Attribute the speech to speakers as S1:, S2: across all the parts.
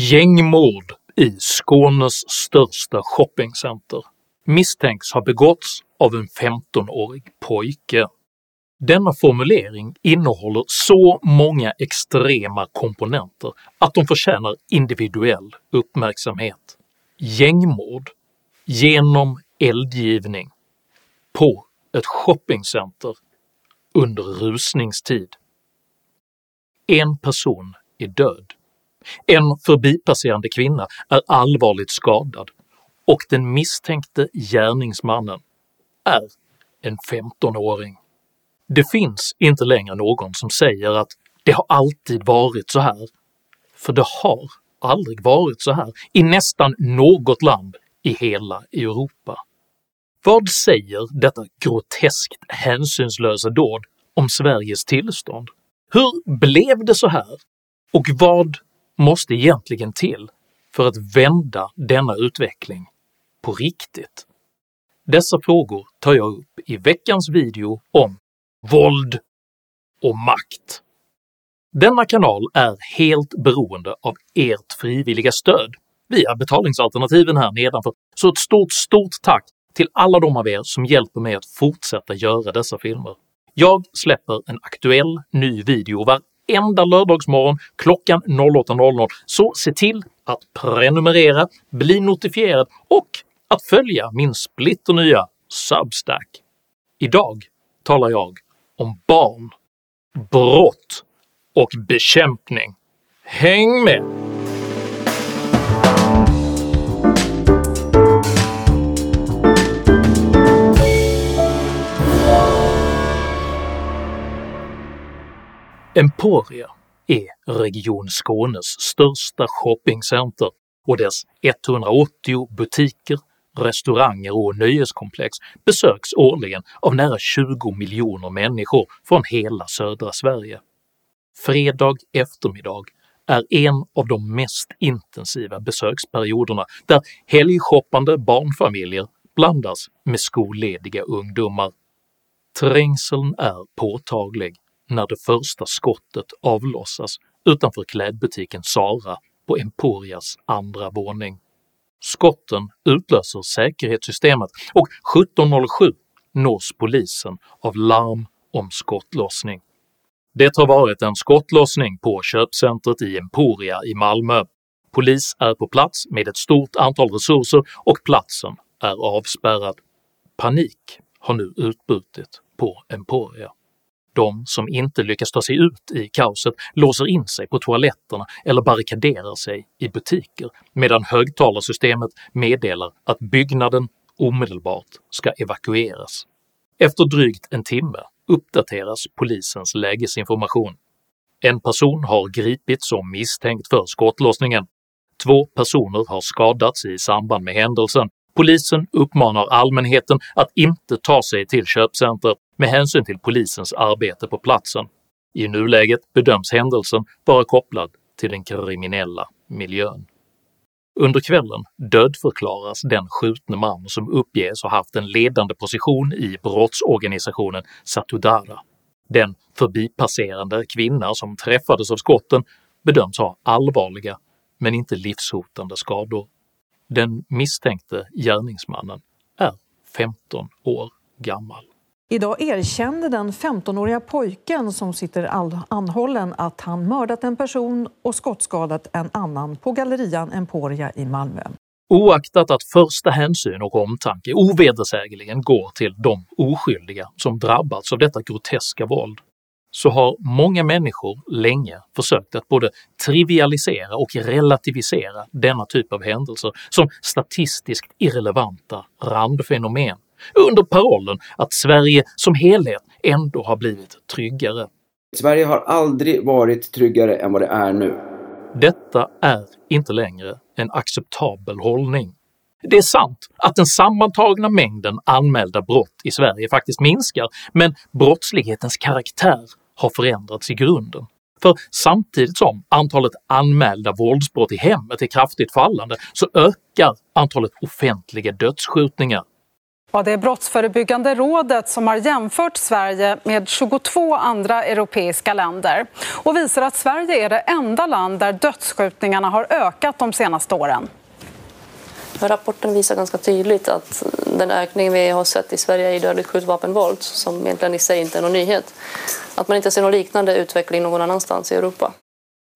S1: Gängmord i Skånes största shoppingcenter misstänks ha begåtts av en 15-årig pojke. Denna formulering innehåller så många extrema komponenter att de förtjänar individuell uppmärksamhet. Gängmord genom eldgivning på ett shoppingcenter under rusningstid. En person är död. En förbipasserande kvinna är allvarligt skadad och den misstänkte gärningsmannen är en 15-åring. Det finns inte längre någon som säger att “det har alltid varit så här”, för det har aldrig varit så här i nästan något land i hela Europa. Vad säger detta groteskt hänsynslösa dåd om Sveriges tillstånd? Hur blev det så här? Och vad måste egentligen till för att vända denna utveckling på riktigt? Dessa frågor tar jag upp i veckans video om våld och makt. Denna kanal är helt beroende av ert frivilliga stöd via betalningsalternativen här nedanför, så ett stort stort tack till alla de av er som hjälper mig att fortsätta göra dessa filmer. Jag släpper en aktuell ny video varenda lördagsmorgon klockan 08.00, så se till att prenumerera, bli notifierad och att följa min splitternya Substack. Idag talar jag om barn, brott och bekämpning. Häng med! Emporia är Region Skånes största shoppingcenter och dess 180 butiker, restauranger och nöjeskomplex besöks årligen av nära 20 miljoner människor från hela södra Sverige. Fredag eftermiddag är en av de mest intensiva besöksperioderna där helgshoppande barnfamiljer blandas med skollediga ungdomar. Trängseln är påtaglig när det första skottet avlossas utanför klädbutiken Sara på Emporias andra våning. Skotten utlöser säkerhetssystemet och 17.07 nås polisen av larm om skottlossning. Det har varit en skottlossning på köpcentret i Emporia i Malmö. Polis är på plats med ett stort antal resurser och platsen är avspärrad. Panik har nu utbrutit på Emporia. De som inte lyckas ta sig ut i kaoset låser in sig på toaletterna eller barrikaderar sig i butiker medan högtalarsystemet meddelar att byggnaden omedelbart ska evakueras. Efter drygt en timme uppdateras polisens lägesinformation. En person har gripits som misstänkt för skottlossningen, två personer har skadats i samband med händelsen, polisen uppmanar allmänheten att inte ta sig till köpcentret med hänsyn till polisens arbete på platsen. I nuläget bedöms händelsen vara kopplad till den kriminella miljön. Under kvällen dödförklaras den skjutne man som uppges ha haft en ledande position i brottsorganisationen Satudara. Den förbipasserande kvinna som träffades av skotten bedöms ha allvarliga men inte livshotande skador. Den misstänkte gärningsmannen är 15 år gammal.
S2: Idag erkände den 15-åriga pojken som sitter anhållen att han mördat en person och skottskadat en annan på gallerian Emporia i Malmö.
S1: Oaktat att första hänsyn och omtanke ovedersägligen går till de oskyldiga som drabbats av detta groteska våld, så har många människor länge försökt att både trivialisera och relativisera denna typ av händelser som statistiskt irrelevanta randfenomen under parollen att Sverige som helhet ändå har blivit tryggare.
S3: Sverige har aldrig varit tryggare än vad det är nu.
S1: Detta är inte längre en acceptabel hållning. Det är sant att den sammantagna mängden anmälda brott i Sverige faktiskt minskar, men brottslighetens karaktär har förändrats i grunden. För samtidigt som antalet anmälda våldsbrott i hemmet är kraftigt fallande så ökar antalet offentliga dödsskjutningar
S4: Ja, det är Brottsförebyggande rådet som har jämfört Sverige med 22 andra europeiska länder och visar att Sverige är det enda land där dödsskjutningarna har ökat de senaste åren.
S5: Rapporten visar ganska tydligt att den ökning vi har sett i Sverige i dödligt skjutvapenvåld, som egentligen i sig inte är någon nyhet, att man inte ser någon liknande utveckling någon annanstans i Europa.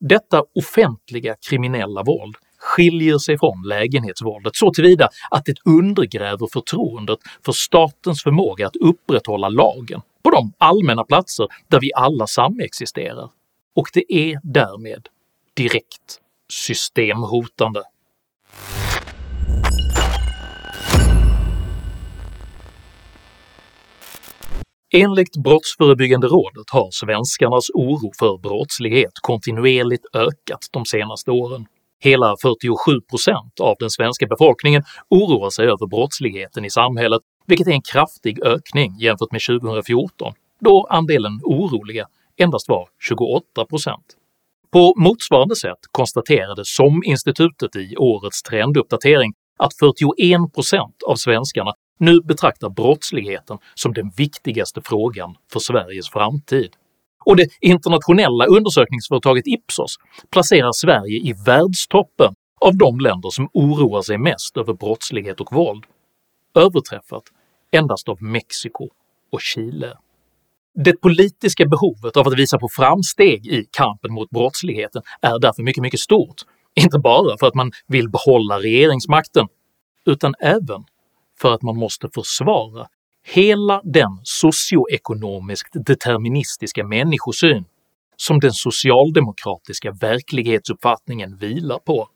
S1: Detta offentliga kriminella våld skiljer sig från lägenhetsvåldet så tillvida att det undergräver förtroendet för statens förmåga att upprätthålla lagen på de allmänna platser där vi alla samexisterar, och det är därmed direkt systemhotande. Enligt Brottsförebyggande rådet har svenskarnas oro för brottslighet kontinuerligt ökat de senaste åren. Hela 47% av den svenska befolkningen oroar sig över brottsligheten i samhället, vilket är en kraftig ökning jämfört med 2014 då andelen oroliga endast var 28%. På motsvarande sätt konstaterade SOM-institutet i årets trenduppdatering att 41% av svenskarna nu betraktar brottsligheten som den viktigaste frågan för Sveriges framtid. Och det internationella undersökningsföretaget Ipsos placerar Sverige i världstoppen av de länder som oroar sig mest över brottslighet och våld, överträffat endast av Mexiko och Chile. Det politiska behovet av att visa på framsteg i kampen mot brottsligheten är därför mycket, mycket stort, inte bara för att man vill behålla regeringsmakten, utan även för att man måste försvara hela den socioekonomiskt deterministiska människosyn som den socialdemokratiska verklighetsuppfattningen vilar på.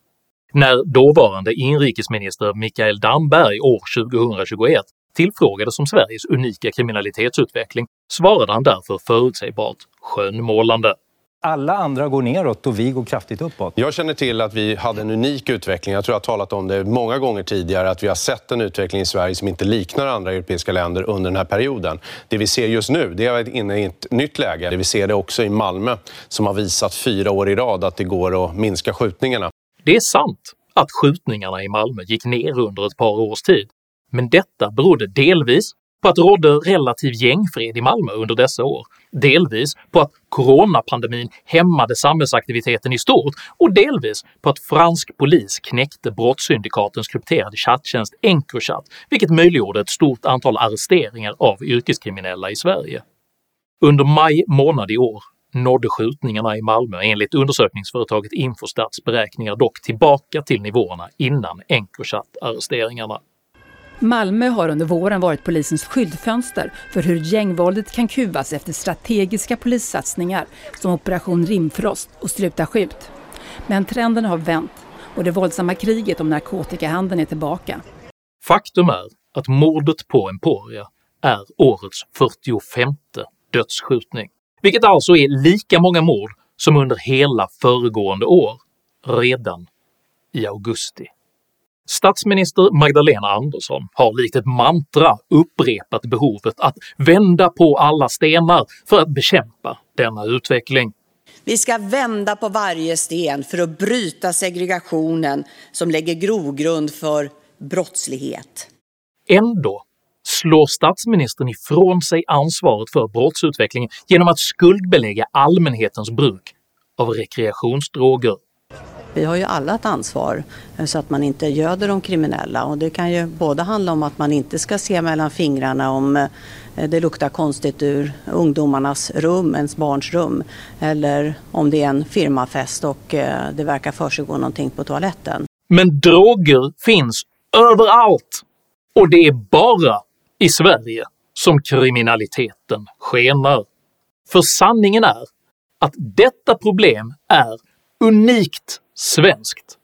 S1: När dåvarande inrikesminister Mikael Damberg år 2021 tillfrågades om Sveriges unika kriminalitetsutveckling svarade han därför förutsägbart skönmålande
S6: alla andra går neråt och vi går kraftigt uppåt.
S7: Jag känner till att vi hade en unik utveckling. Jag tror jag har talat om det många gånger tidigare, att vi har sett en utveckling i Sverige som inte liknar andra europeiska länder under den här perioden. Det vi ser just nu, det är inne i ett nytt läge. Vi ser det också i Malmö, som har visat fyra år i rad att det går att minska skjutningarna.
S1: Det är sant att skjutningarna i Malmö gick ner under ett par års tid, men detta berodde delvis på att det rådde relativ gängfred i Malmö under dessa år, delvis på att coronapandemin hämmade samhällsaktiviteten i stort och delvis på att fransk polis knäckte brottssyndikatens krypterade chatttjänst Encrochat, vilket möjliggjorde ett stort antal arresteringar av yrkeskriminella i Sverige. Under maj månad i år nådde skjutningarna i Malmö enligt undersökningsföretaget Infostats beräkningar dock tillbaka till nivåerna innan Encrochat-arresteringarna.
S8: Malmö har under våren varit polisens skyltfönster för hur gängvåldet kan kuvas efter strategiska polissatsningar som Operation Rimfrost och Sluta skjut. Men trenden har vänt och det våldsamma kriget om narkotikahandeln är tillbaka.
S1: Faktum är att mordet på Emporia är årets 45 dödsskjutning, vilket alltså är lika många mord som under hela föregående år, redan i augusti. Statsminister Magdalena Andersson har likt ett mantra upprepat behovet att vända på alla stenar för att bekämpa denna utveckling.
S9: Vi ska vända på varje sten för att bryta segregationen som lägger grogrund för brottslighet.
S1: Ändå slår statsministern ifrån sig ansvaret för brottsutvecklingen genom att skuldbelägga allmänhetens bruk av rekreationsdroger
S10: vi har ju alla ett ansvar eh, så att man inte göder de kriminella och det kan ju både handla om att man inte ska se mellan fingrarna om eh, det luktar konstigt ur ungdomarnas rum, ens barns rum, eller om det är en firmafest och eh, det verkar försiggå någonting på toaletten.
S1: Men droger finns överallt! Och det är bara i Sverige som kriminaliteten skenar. För sanningen är att detta problem är unikt svenskt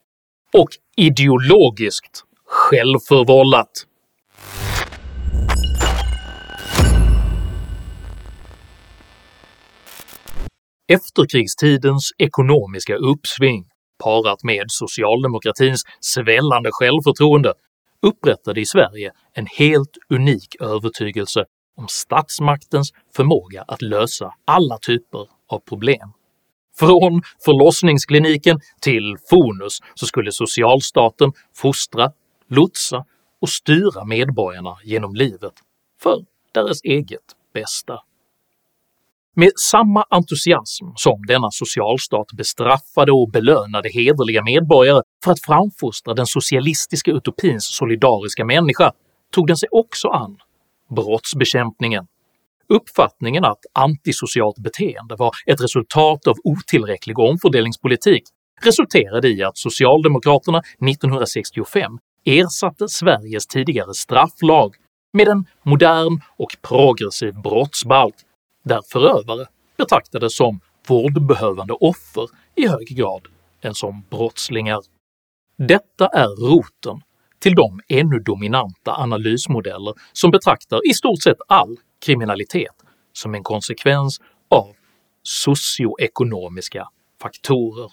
S1: och ideologiskt självförvållat. Efterkrigstidens ekonomiska uppsving parat med socialdemokratins svällande självförtroende upprättade i Sverige en helt unik övertygelse om statsmaktens förmåga att lösa alla typer av problem. Från förlossningskliniken till Fonus så skulle socialstaten fostra, lotsa och styra medborgarna genom livet för deras eget bästa. Med samma entusiasm som denna socialstat bestraffade och belönade hederliga medborgare för att framfostra den socialistiska utopins solidariska människa tog den sig också an brottsbekämpningen. Uppfattningen att antisocialt beteende var ett resultat av otillräcklig omfördelningspolitik resulterade i att socialdemokraterna 1965 ersatte Sveriges tidigare strafflag med en modern och progressiv brottsbalk där förövare betraktades som vårdbehövande offer i hög grad än som brottslingar. Detta är roten till de ännu dominanta analysmodeller som betraktar i stort sett all kriminalitet som en konsekvens av socioekonomiska faktorer.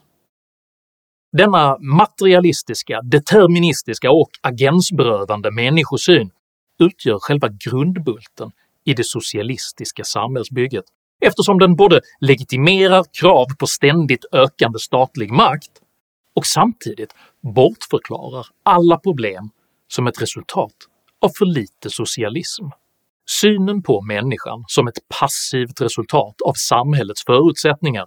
S1: Denna materialistiska, deterministiska och agensberövande människosyn utgör själva grundbulten i det socialistiska samhällsbygget eftersom den både legitimerar krav på ständigt ökande statlig makt och samtidigt bortförklarar alla problem som ett resultat av för lite socialism. Synen på människan som ett passivt resultat av samhällets förutsättningar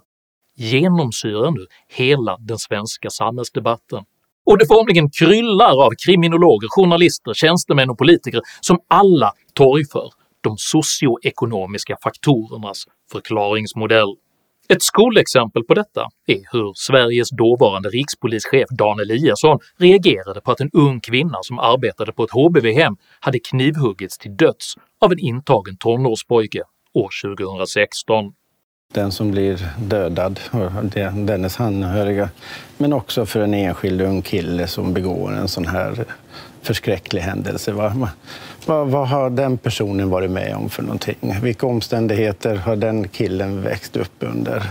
S1: genomsyrar nu hela den svenska samhällsdebatten, och det formligen kryllar av kriminologer, journalister, tjänstemän och politiker som alla torgför de socioekonomiska faktorernas förklaringsmodell. Ett skolexempel på detta är hur Sveriges dåvarande rikspolischef Dan Eliasson reagerade på att en ung kvinna som arbetade på ett HBV-hem hade knivhuggits till döds av en intagen tonårspojke år 2016
S11: den som blir dödad och dennes anhöriga. Men också för en enskild ung kille som begår en sån här förskräcklig händelse. Vad, vad, vad, har den personen varit med om för någonting? Vilka omständigheter har den killen växt upp under?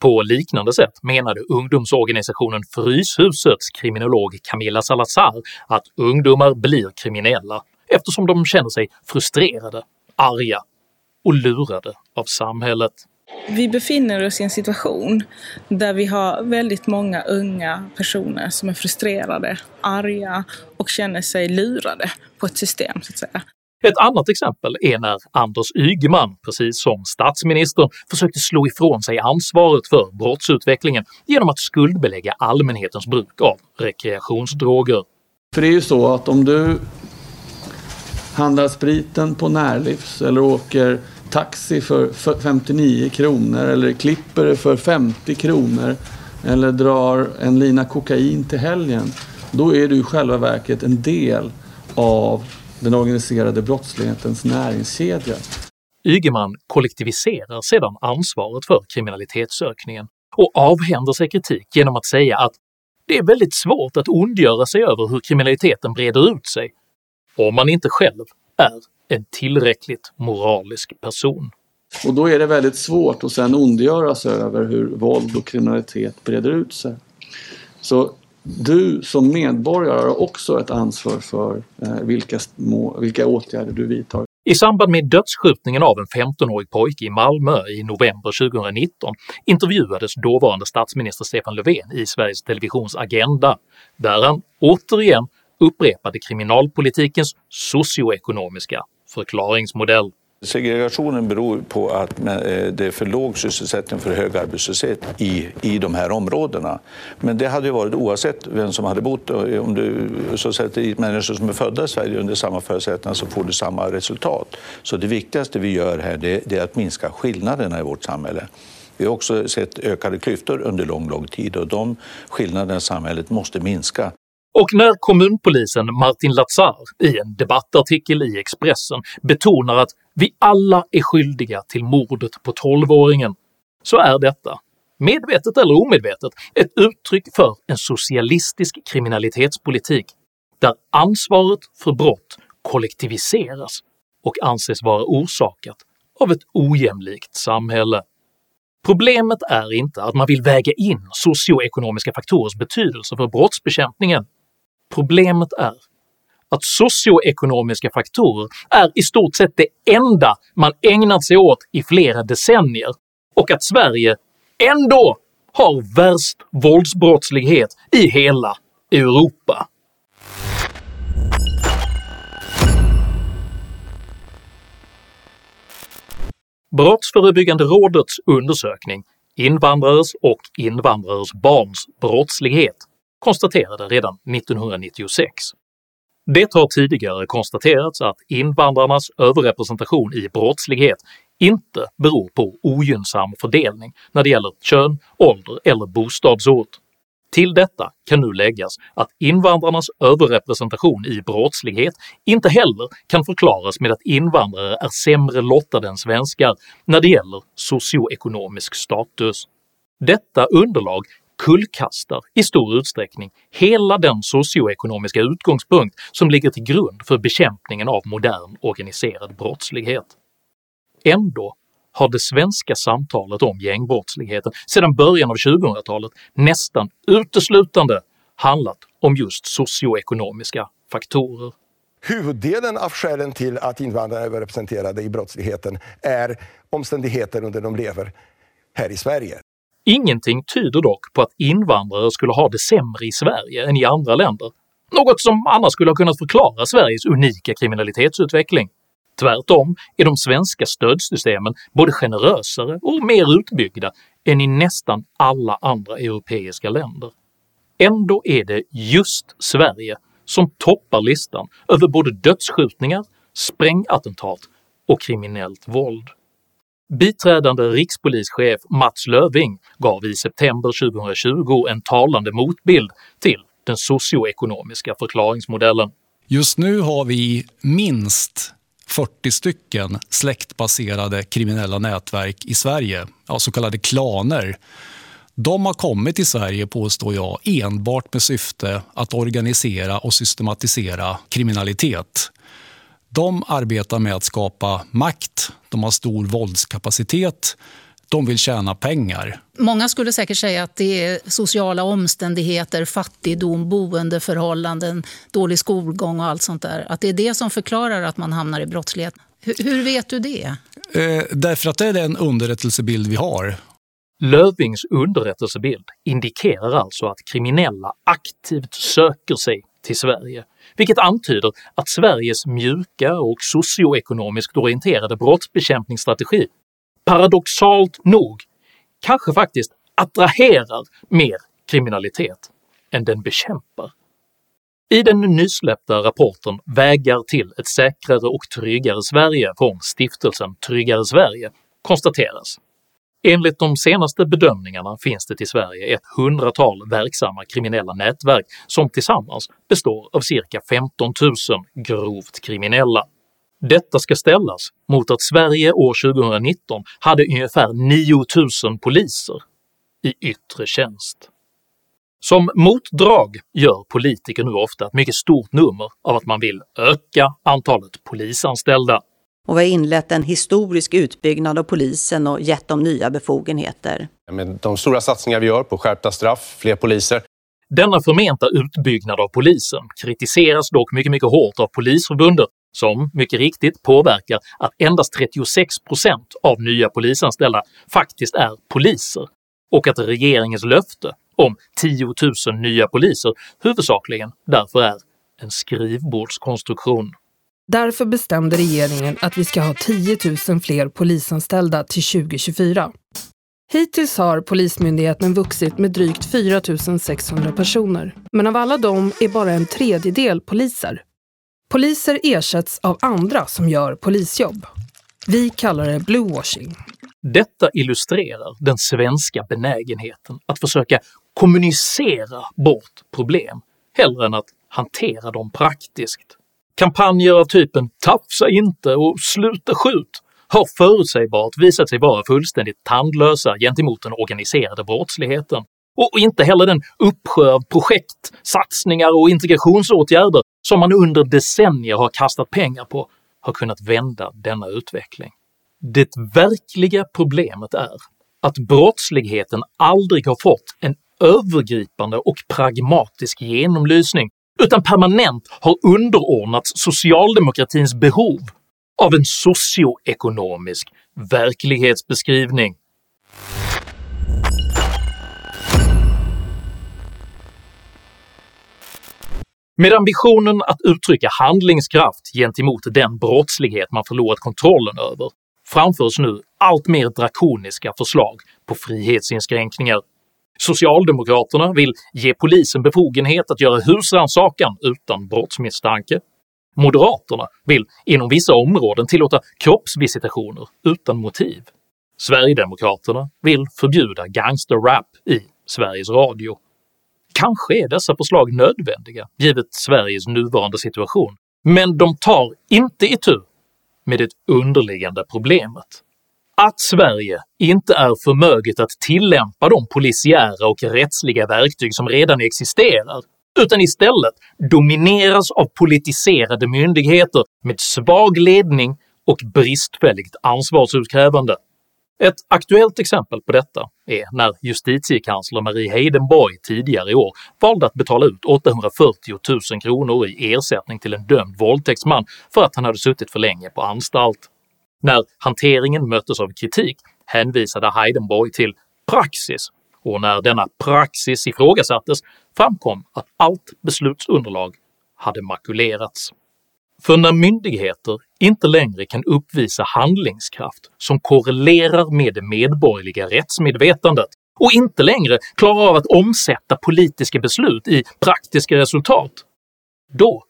S1: På liknande sätt menade ungdomsorganisationen Fryshusets kriminolog Camilla Salazar att ungdomar blir kriminella eftersom de känner sig frustrerade, arga och lurade av samhället.
S12: Vi befinner oss i en situation där vi har väldigt många unga personer som är frustrerade, arga och känner sig lurade på ett system så att säga.
S1: Ett annat exempel är när Anders Ygeman, precis som statsministern, försökte slå ifrån sig ansvaret för brottsutvecklingen genom att skuldbelägga allmänhetens bruk av rekreationsdroger.
S13: För det är ju så att om du handlar spriten på Närlivs eller åker taxi för 59 kronor eller klipper det för 50 kronor eller drar en lina kokain till helgen. Då är du i själva verket en del av den organiserade brottslighetens näringskedja.
S1: Ygeman kollektiviserar sedan ansvaret för kriminalitetsökningen och avhänder sig kritik genom att säga att det är väldigt svårt att ondgöra sig över hur kriminaliteten breder ut sig om man inte själv är en tillräckligt moralisk person.
S13: Och då är det väldigt svårt att sen ondgöra sig över hur våld och kriminalitet breder ut sig. Så du som medborgare har också ett ansvar för eh, vilka, vilka åtgärder du vidtar.
S1: I samband med dödsskjutningen av en 15-årig pojke i Malmö i november 2019 intervjuades dåvarande statsminister Stefan Löfven i Sveriges Televisions Agenda, där han återigen upprepade kriminalpolitikens socioekonomiska förklaringsmodell.
S14: Segregationen beror på att eh, det är för låg sysselsättning för hög arbetslöshet i, i de här områdena. Men det hade ju varit oavsett vem som hade bott. Eh, om du så sätter människor som är födda i Sverige under samma förutsättningar så får du samma resultat. Så det viktigaste vi gör här det, det är att minska skillnaderna i vårt samhälle. Vi har också sett ökade klyftor under lång, lång tid och de skillnaderna i samhället måste minska.
S1: Och när kommunpolisen Martin Lazar i en debattartikel i Expressen betonar att vi alla är skyldiga till mordet på 12-åringen så är detta, medvetet eller omedvetet, ett uttryck för en socialistisk kriminalitetspolitik där ansvaret för brott kollektiviseras och anses vara orsakat av ett ojämlikt samhälle. Problemet är inte att man vill väga in socioekonomiska faktorers betydelse för brottsbekämpningen Problemet är att socioekonomiska faktorer är i stort sett det enda man ägnat sig åt i flera decennier och att Sverige ändå har värst våldsbrottslighet i hela Europa. Brottsförebyggande rådets undersökning “Invandrares och invandrares barns brottslighet” konstaterade redan 1996 det har tidigare konstaterats att invandrarnas överrepresentation i brottslighet inte beror på ogynnsam fördelning när det gäller kön, ålder eller bostadsort. Till detta kan nu läggas att invandrarnas överrepresentation i brottslighet inte heller kan förklaras med att invandrare är sämre lottade än svenskar när det gäller socioekonomisk status. Detta underlag kullkastar i stor utsträckning hela den socioekonomiska utgångspunkt som ligger till grund för bekämpningen av modern organiserad brottslighet. Ändå har det svenska samtalet om gängbrottsligheten sedan början av 2000-talet nästan uteslutande handlat om just socioekonomiska faktorer.
S15: Huvuddelen av skälen till att invandrare är överrepresenterade i brottsligheten är omständigheter under de lever här i Sverige.
S1: Ingenting tyder dock på att invandrare skulle ha det sämre i Sverige än i andra länder, något som annars skulle ha kunnat förklara Sveriges unika kriminalitetsutveckling. Tvärtom är de svenska stödsystemen både generösare och mer utbyggda än i nästan alla andra europeiska länder. Ändå är det just Sverige som toppar listan över både dödsskjutningar, sprängattentat och kriminellt våld. Biträdande rikspolischef Mats Löving gav i september 2020 en talande motbild till den socioekonomiska förklaringsmodellen.
S16: Just nu har vi minst 40 stycken släktbaserade kriminella nätverk i Sverige, ja, så kallade klaner. De har kommit till Sverige, påstår jag, enbart med syfte att organisera och systematisera kriminalitet. De arbetar med att skapa makt, de har stor våldskapacitet, de vill tjäna pengar.
S17: Många skulle säkert säga att det är sociala omständigheter, fattigdom, boendeförhållanden, dålig skolgång och allt sånt där. Att det är det som förklarar att man hamnar i brottslighet. Hur, vet du det?
S16: Eh, därför att det är den underrättelsebild vi har.
S1: Lövings underrättelsebild indikerar alltså att kriminella aktivt söker sig till Sverige, vilket antyder att Sveriges mjuka och socioekonomiskt orienterade brottsbekämpningsstrategi paradoxalt nog kanske faktiskt attraherar mer kriminalitet än den bekämpar. I den nysläppta rapporten “Vägar till ett säkrare och tryggare Sverige” från stiftelsen Tryggare Sverige konstateras Enligt de senaste bedömningarna finns det i Sverige ett hundratal verksamma kriminella nätverk som tillsammans består av cirka 15 000 grovt kriminella. Detta ska ställas mot att Sverige år 2019 hade ungefär 9000 poliser i yttre tjänst. Som motdrag gör politiker nu ofta ett mycket stort nummer av att man vill öka antalet polisanställda
S10: och vi har inlett en historisk utbyggnad av polisen och gett dem nya befogenheter.
S7: Med de stora satsningar vi gör på skärpta straff, fler poliser.
S1: Denna förmenta utbyggnad av polisen kritiseras dock mycket, mycket hårt av Polisförbundet som mycket riktigt påverkar att endast 36% av nya polisanställda faktiskt är poliser och att regeringens löfte om 10 000 nya poliser huvudsakligen därför är en skrivbordskonstruktion.
S18: Därför bestämde regeringen att vi ska ha 10 000 fler polisanställda till 2024. Hittills har Polismyndigheten vuxit med drygt 4 600 personer, men av alla dem är bara en tredjedel poliser. Poliser ersätts av andra som gör polisjobb. Vi kallar det bluewashing.
S1: Detta illustrerar den svenska benägenheten att försöka kommunicera bort problem hellre än att hantera dem praktiskt. Kampanjer av typen “tafsa inte” och “sluta skjut” har förutsägbart visat sig vara fullständigt tandlösa gentemot den organiserade brottsligheten och inte heller den uppsjö av projekt, satsningar och integrationsåtgärder som man under decennier har kastat pengar på har kunnat vända denna utveckling. Det verkliga problemet är att brottsligheten aldrig har fått en övergripande och pragmatisk genomlysning utan permanent har underordnats socialdemokratins behov av en socioekonomisk verklighetsbeskrivning. Med ambitionen att uttrycka handlingskraft gentemot den brottslighet man förlorat kontrollen över framförs nu allt mer drakoniska förslag på frihetsinskränkningar. Socialdemokraterna vill ge polisen befogenhet att göra husrannsakan utan brottsmisstanke. Moderaterna vill inom vissa områden tillåta kroppsvisitationer utan motiv. Sverigedemokraterna vill förbjuda gangsterrap i Sveriges Radio. Kanske är dessa förslag nödvändiga givet Sveriges nuvarande situation, men de tar inte itu med det underliggande problemet. Att Sverige inte är förmöget att tillämpa de polisiära och rättsliga verktyg som redan existerar, utan istället domineras av politiserade myndigheter med svag ledning och bristfälligt ansvarsutkrävande. Ett aktuellt exempel på detta är när justitiekansler Marie Heidenborg tidigare i år valde att betala ut 840 000 kronor i ersättning till en dömd våldtäktsman för att han hade suttit för länge på anstalt. När hanteringen möttes av kritik hänvisade Heidenborg till praxis och när denna praxis ifrågasattes framkom att allt beslutsunderlag hade makulerats. För när myndigheter inte längre kan uppvisa handlingskraft som korrelerar med det medborgerliga rättsmedvetandet och inte längre klarar av att omsätta politiska beslut i praktiska resultat, då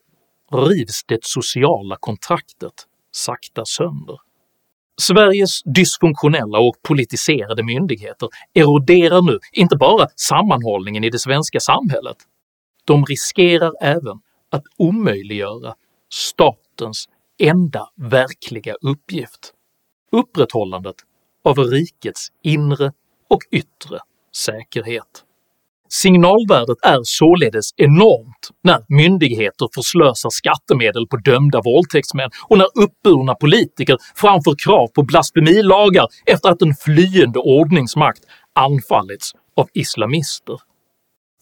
S1: rivs det sociala kontraktet sakta sönder. Sveriges dysfunktionella och politiserade myndigheter eroderar nu inte bara sammanhållningen i det svenska samhället, de riskerar även att omöjliggöra statens enda verkliga uppgift – upprätthållandet av rikets inre och yttre säkerhet. Signalvärdet är således enormt när myndigheter förslösar skattemedel på dömda våldtäktsmän och när uppburna politiker framför krav på blasfemilagar efter att en flyende ordningsmakt anfallits av islamister.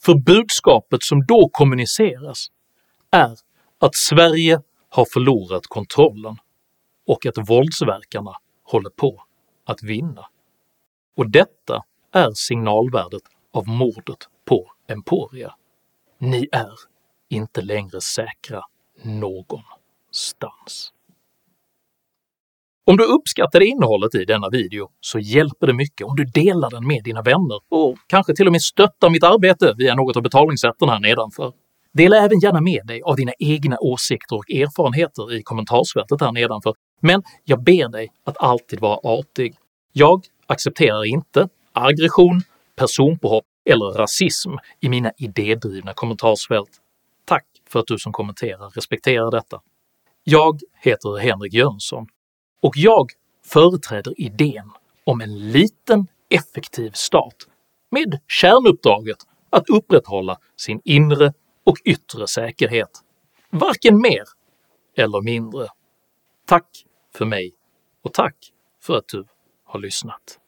S1: För budskapet som då kommuniceras är att Sverige har förlorat kontrollen och att våldsverkarna håller på att vinna. Och detta är signalvärdet av mordet Emporia. Ni är inte längre säkra någonstans. Om du uppskattade innehållet i denna video så hjälper det mycket om du delar den med dina vänner och kanske till och med stöttar mitt arbete via något av betalningssätten här nedanför. Dela även gärna med dig av dina egna åsikter och erfarenheter i kommentarsfältet här nedanför, men jag ber dig att alltid vara artig. Jag accepterar inte aggression, personpåhopp eller rasism i mina idédrivna kommentarsfält. Tack för att du som kommenterar respekterar detta. Jag heter Henrik Jönsson och jag företräder idén om en liten effektiv stat med kärnuppdraget att upprätthålla sin inre och yttre säkerhet. Varken mer eller mindre. Tack för mig och tack för att du har lyssnat.